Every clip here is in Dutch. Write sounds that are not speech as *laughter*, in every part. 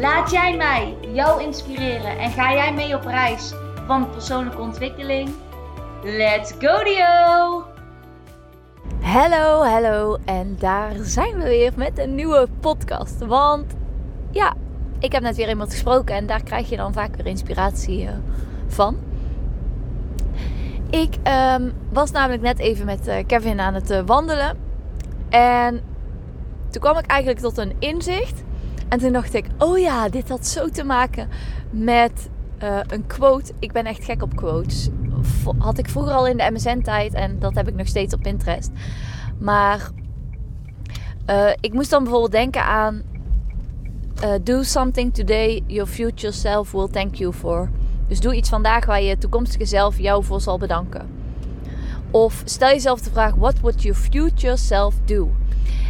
Laat jij mij jou inspireren en ga jij mee op reis van persoonlijke ontwikkeling? Let's go Dio! Hallo, hallo en daar zijn we weer met een nieuwe podcast. Want ja, ik heb net weer iemand gesproken en daar krijg je dan vaak weer inspiratie uh, van. Ik um, was namelijk net even met uh, Kevin aan het uh, wandelen. En toen kwam ik eigenlijk tot een inzicht. En toen dacht ik, oh ja, dit had zo te maken met uh, een quote. Ik ben echt gek op quotes. Had ik vroeger al in de MSN-tijd en dat heb ik nog steeds op Pinterest. Maar uh, ik moest dan bijvoorbeeld denken aan: uh, Do something today your future self will thank you for. Dus doe iets vandaag waar je toekomstige zelf jou voor zal bedanken. Of stel jezelf de vraag: What would your future self do?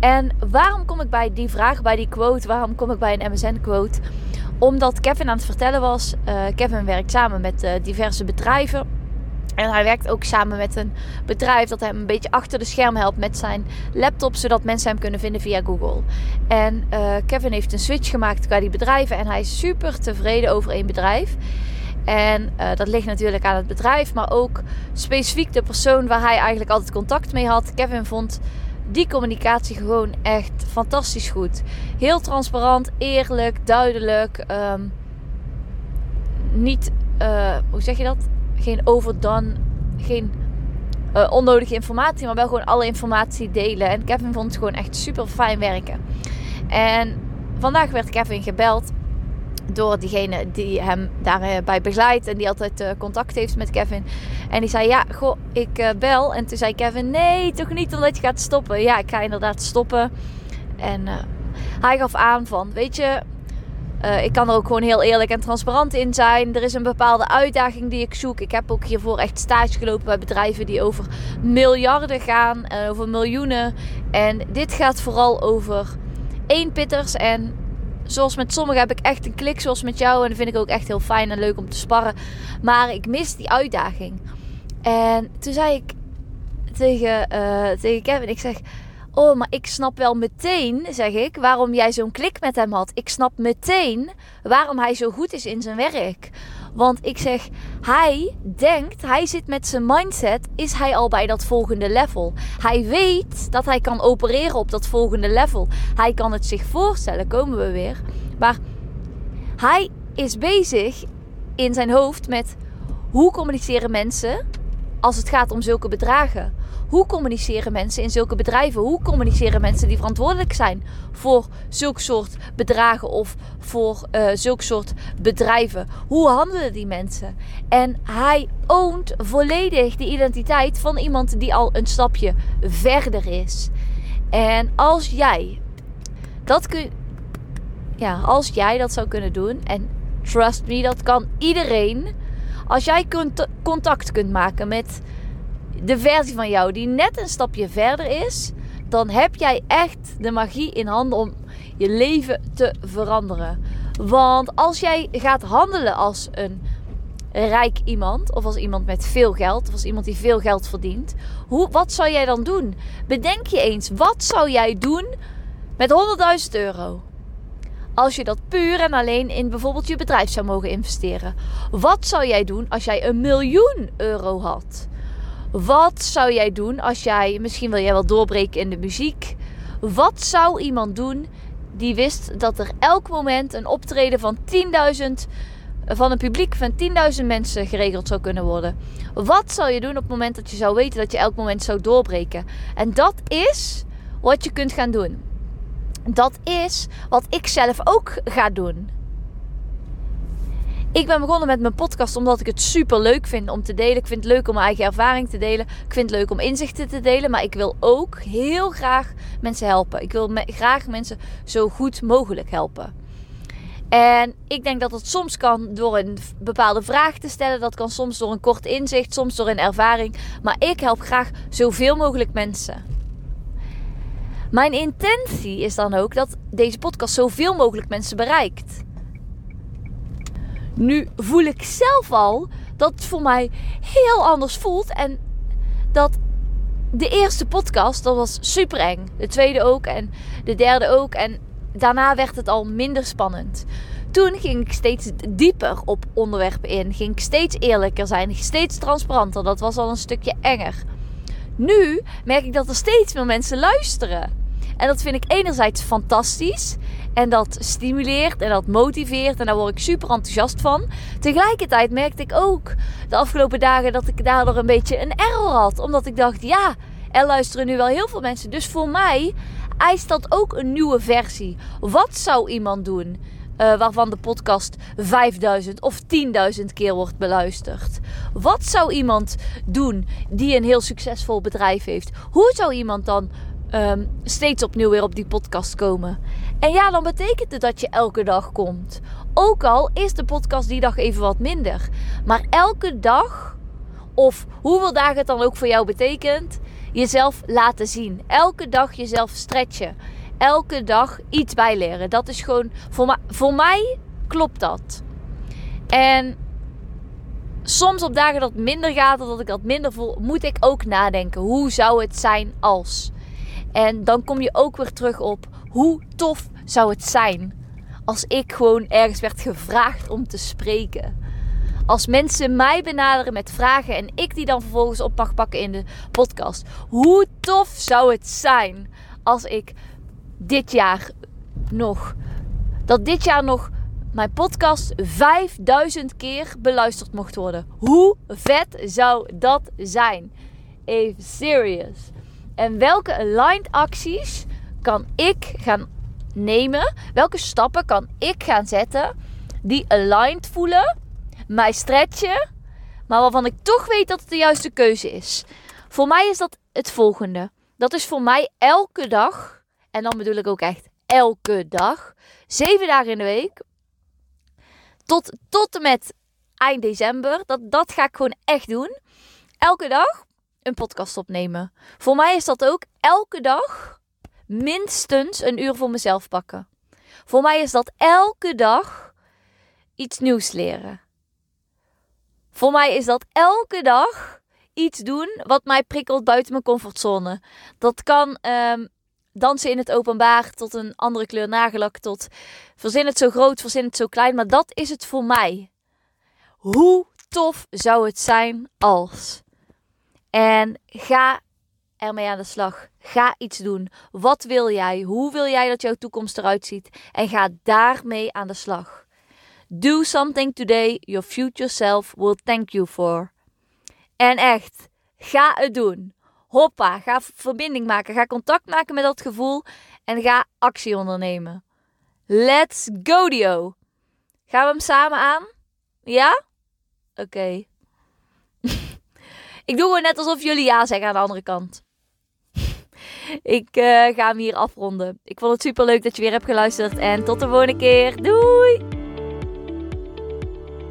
En waarom kom ik bij die vraag, bij die quote? Waarom kom ik bij een MSN-quote? Omdat Kevin aan het vertellen was. Uh, Kevin werkt samen met uh, diverse bedrijven. En hij werkt ook samen met een bedrijf dat hem een beetje achter de scherm helpt met zijn laptop, zodat mensen hem kunnen vinden via Google. En uh, Kevin heeft een switch gemaakt qua die bedrijven en hij is super tevreden over één bedrijf. En dat ligt natuurlijk aan het bedrijf, maar ook specifiek de persoon waar hij eigenlijk altijd contact mee had. Kevin vond die communicatie gewoon echt fantastisch goed. Heel transparant, eerlijk, duidelijk. Um, niet, uh, hoe zeg je dat? Geen overdone, geen uh, onnodige informatie, maar wel gewoon alle informatie delen. En Kevin vond het gewoon echt super fijn werken. En vandaag werd Kevin gebeld door diegene die hem daarbij begeleidt en die altijd uh, contact heeft met Kevin. En die zei: Ja, goh, ik uh, bel. En toen zei Kevin: Nee, toch niet omdat je gaat stoppen. Ja, ik ga inderdaad stoppen. En uh, hij gaf aan van: Weet je, ik kan er ook gewoon heel eerlijk en transparant in zijn. Er is een bepaalde uitdaging die ik zoek. Ik heb ook hiervoor echt stage gelopen bij bedrijven die over miljarden gaan, over miljoenen. En dit gaat vooral over één pitters en zoals met sommigen heb ik echt een klik zoals met jou. En dat vind ik ook echt heel fijn en leuk om te sparren. Maar ik mis die uitdaging. En toen zei ik tegen, uh, tegen Kevin, ik zeg... Oh, maar ik snap wel meteen, zeg ik, waarom jij zo'n klik met hem had. Ik snap meteen waarom hij zo goed is in zijn werk. Want ik zeg, hij denkt, hij zit met zijn mindset, is hij al bij dat volgende level. Hij weet dat hij kan opereren op dat volgende level. Hij kan het zich voorstellen, komen we weer. Maar hij is bezig in zijn hoofd met hoe communiceren mensen als het gaat om zulke bedragen. Hoe communiceren mensen in zulke bedrijven? Hoe communiceren mensen die verantwoordelijk zijn voor zulk soort bedragen of voor uh, zulk soort bedrijven? Hoe handelen die mensen? En hij oont volledig de identiteit van iemand die al een stapje verder is. En als jij dat kun, ja, als jij dat zou kunnen doen en trust me, dat kan iedereen. Als jij contact kunt maken met de versie van jou die net een stapje verder is, dan heb jij echt de magie in handen om je leven te veranderen. Want als jij gaat handelen als een rijk iemand, of als iemand met veel geld, of als iemand die veel geld verdient, hoe, wat zou jij dan doen? Bedenk je eens, wat zou jij doen met 100.000 euro? Als je dat puur en alleen in bijvoorbeeld je bedrijf zou mogen investeren. Wat zou jij doen als jij een miljoen euro had? Wat zou jij doen als jij, misschien wil jij wel doorbreken in de muziek. Wat zou iemand doen die wist dat er elk moment een optreden van 10.000 van een publiek van 10.000 mensen geregeld zou kunnen worden. Wat zou je doen op het moment dat je zou weten dat je elk moment zou doorbreken? En dat is wat je kunt gaan doen. Dat is wat ik zelf ook ga doen. Ik ben begonnen met mijn podcast omdat ik het super leuk vind om te delen. Ik vind het leuk om mijn eigen ervaring te delen. Ik vind het leuk om inzichten te delen. Maar ik wil ook heel graag mensen helpen. Ik wil graag mensen zo goed mogelijk helpen. En ik denk dat het soms kan door een bepaalde vraag te stellen. Dat kan soms door een kort inzicht, soms door een ervaring. Maar ik help graag zoveel mogelijk mensen. Mijn intentie is dan ook dat deze podcast zoveel mogelijk mensen bereikt. Nu voel ik zelf al dat het voor mij heel anders voelt. En dat de eerste podcast, dat was super eng. De tweede ook en de derde ook. En daarna werd het al minder spannend. Toen ging ik steeds dieper op onderwerpen in. Ging ik steeds eerlijker zijn. Steeds transparanter. Dat was al een stukje enger. Nu merk ik dat er steeds meer mensen luisteren. En dat vind ik enerzijds fantastisch. En dat stimuleert en dat motiveert. En daar word ik super enthousiast van. Tegelijkertijd merkte ik ook de afgelopen dagen dat ik daardoor een beetje een error had. Omdat ik dacht, ja, er luisteren nu wel heel veel mensen. Dus voor mij eist dat ook een nieuwe versie. Wat zou iemand doen? Uh, waarvan de podcast 5000 of 10.000 keer wordt beluisterd. Wat zou iemand doen die een heel succesvol bedrijf heeft? Hoe zou iemand dan um, steeds opnieuw weer op die podcast komen? En ja, dan betekent het dat je elke dag komt. Ook al is de podcast die dag even wat minder. Maar elke dag, of hoeveel dagen het dan ook voor jou betekent, jezelf laten zien. Elke dag jezelf stretchen. Elke dag iets bijleren. Dat is gewoon, voor, voor mij klopt dat. En soms op dagen dat het minder gaat, dat ik dat minder voel, moet ik ook nadenken. Hoe zou het zijn als? En dan kom je ook weer terug op hoe tof zou het zijn als ik gewoon ergens werd gevraagd om te spreken. Als mensen mij benaderen met vragen en ik die dan vervolgens op mag pakken in de podcast. Hoe tof zou het zijn als ik dit jaar nog. Dat dit jaar nog mijn podcast 5000 keer beluisterd mocht worden. Hoe vet zou dat zijn? Even serious. En welke aligned acties kan ik gaan nemen? Welke stappen kan ik gaan zetten die aligned voelen, mij stretchen, maar waarvan ik toch weet dat het de juiste keuze is? Voor mij is dat het volgende. Dat is voor mij elke dag, en dan bedoel ik ook echt elke dag, zeven dagen in de week, tot, tot en met eind december. Dat, dat ga ik gewoon echt doen. Elke dag een podcast opnemen. Voor mij is dat ook elke dag minstens een uur voor mezelf pakken. Voor mij is dat elke dag iets nieuws leren. Voor mij is dat elke dag iets doen wat mij prikkelt buiten mijn comfortzone. Dat kan um, dansen in het openbaar tot een andere kleur nagellak, tot verzin het zo groot, verzin het zo klein. Maar dat is het voor mij. Hoe tof zou het zijn als? En ga ermee aan de slag. Ga iets doen. Wat wil jij? Hoe wil jij dat jouw toekomst eruit ziet? En ga daarmee aan de slag. Do something today your future self will thank you for. En echt, ga het doen. Hoppa, ga verbinding maken. Ga contact maken met dat gevoel. En ga actie ondernemen. Let's go, Dio. Gaan we hem samen aan? Ja? Oké. Ik doe gewoon net alsof jullie ja zeggen aan de andere kant. *laughs* Ik uh, ga hem hier afronden. Ik vond het super leuk dat je weer hebt geluisterd. En tot de volgende keer. Doei!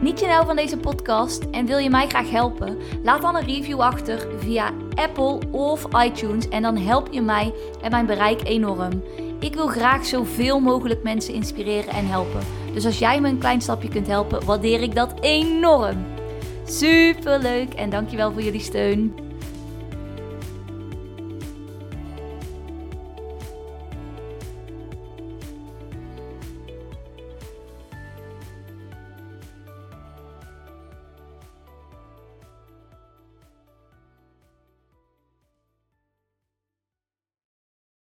Niet je nou van deze podcast en wil je mij graag helpen? Laat dan een review achter via Apple of iTunes en dan help je mij en mijn bereik enorm. Ik wil graag zoveel mogelijk mensen inspireren en helpen. Dus als jij me een klein stapje kunt helpen, waardeer ik dat enorm. Super leuk en dankjewel voor jullie steun.